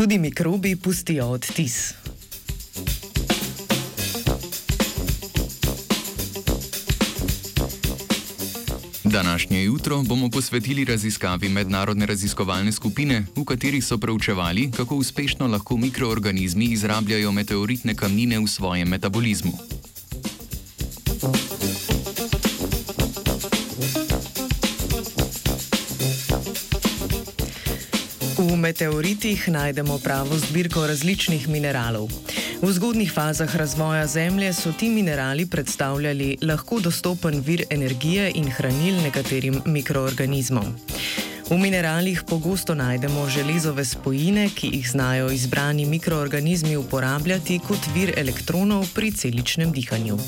Tudi mikrobi pustijo odtis. Današnje jutro bomo posvetili raziskavi mednarodne raziskovalne skupine, v kateri so preučevali, kako uspešno lahko mikroorganizmi izrabljajo meteoritne kamnine v svojem metabolizmu. V meteoritih najdemo pravo zbirko različnih mineralov. V zgodnih fazah razvoja Zemlje so ti minerali predstavljali lahko dostopen vir energije in hranil nekaterim mikroorganizmom. V mineralih pogosto najdemo železove spojine, ki jih znajo izbrani mikroorganizmi uporabljati kot vir elektronov pri celičnem dihanju.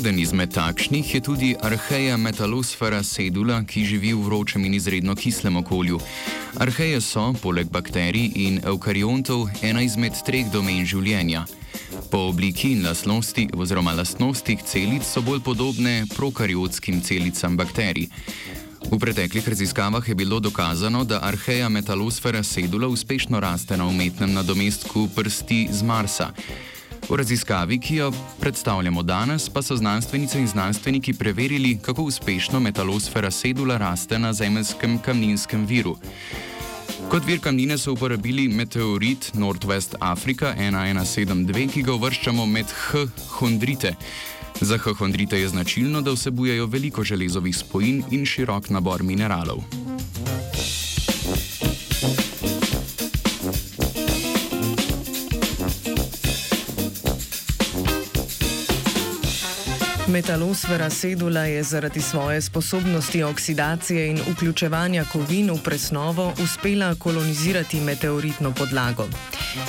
Eden izmed takšnih je tudi arheja metalosfera sedula, ki živi v vročem in izredno kislem okolju. Arheje so, poleg bakterij in eukariontov, ena izmed treh domen življenja. Po obliki in lastnosti, oziroma lastnostih celic, so bolj podobne prokariotskim celicam bakterij. V preteklih raziskavah je bilo dokazano, da arheja metalosfera sedula uspešno raste na umetnem nadomestku prsti z Marsa. V raziskavi, ki jo predstavljamo danes, pa so znanstvenice in znanstveniki preverili, kako uspešno metalosfera sedula raste na zemeljskem kamninskem viru. Kot vir kamnine so uporabili meteorit Northwest Africa 1172, ki ga uvrščamo med H-hondrite. Za H-hondrite je značilno, da vsebujejo veliko železovih spojin in širok nabor mineralov. Metalosfera sedula je zaradi svoje sposobnosti oksidacije in vključevanja kovin v presnovo uspela kolonizirati meteoritno podlago.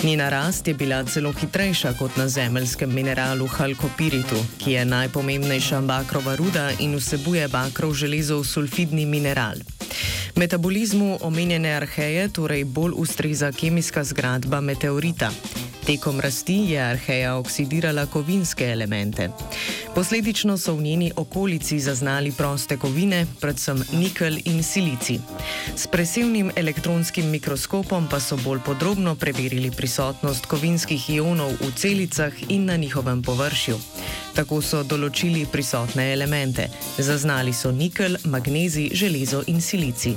Njena rast je bila celo hitrejša kot na zemeljskem mineralu halkopiritu, ki je najpomembnejša bakrova ruda in vsebuje bakrov železov sulfidni mineral. Metabolizmu omenjene arheje torej bolj ustreza kemijska zgradba meteorita. Tekom rasti je arheja oksidirala kovinske elemente. Posledično so v njeni okolici zaznali proste kovine, predvsem nikel in silici. S presevnim elektronskim mikroskopom pa so bolj podrobno preverili prisotnost kovinskih ionov v celicah in na njihovem površju. Tako so določili prisotne elemente. Zaznali so nikel, magnezij, železo in silici.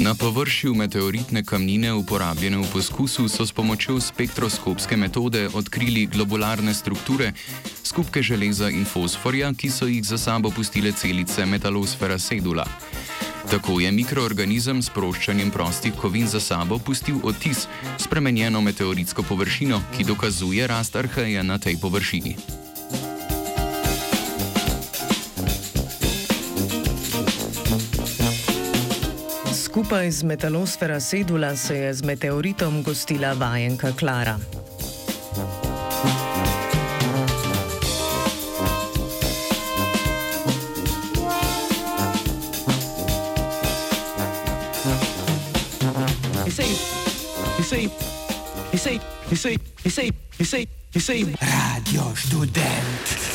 Na površju meteoritne kamnine, uporabljene v poskusu, so s pomočjo spektroskopske metode odkrili globularne strukture, skupke železa in fosforja, ki so jih za sabo pustile celice metalosfera sedula. Tako je mikroorganizem s sproščanjem prostih kovin za sabo pustil odtis, spremenjeno meteoritsko površino, ki dokazuje rast arheja na tej površini. Skupaj z metalosfera sedula se je z meteoritom gostila vajenka Klara. Radio študent.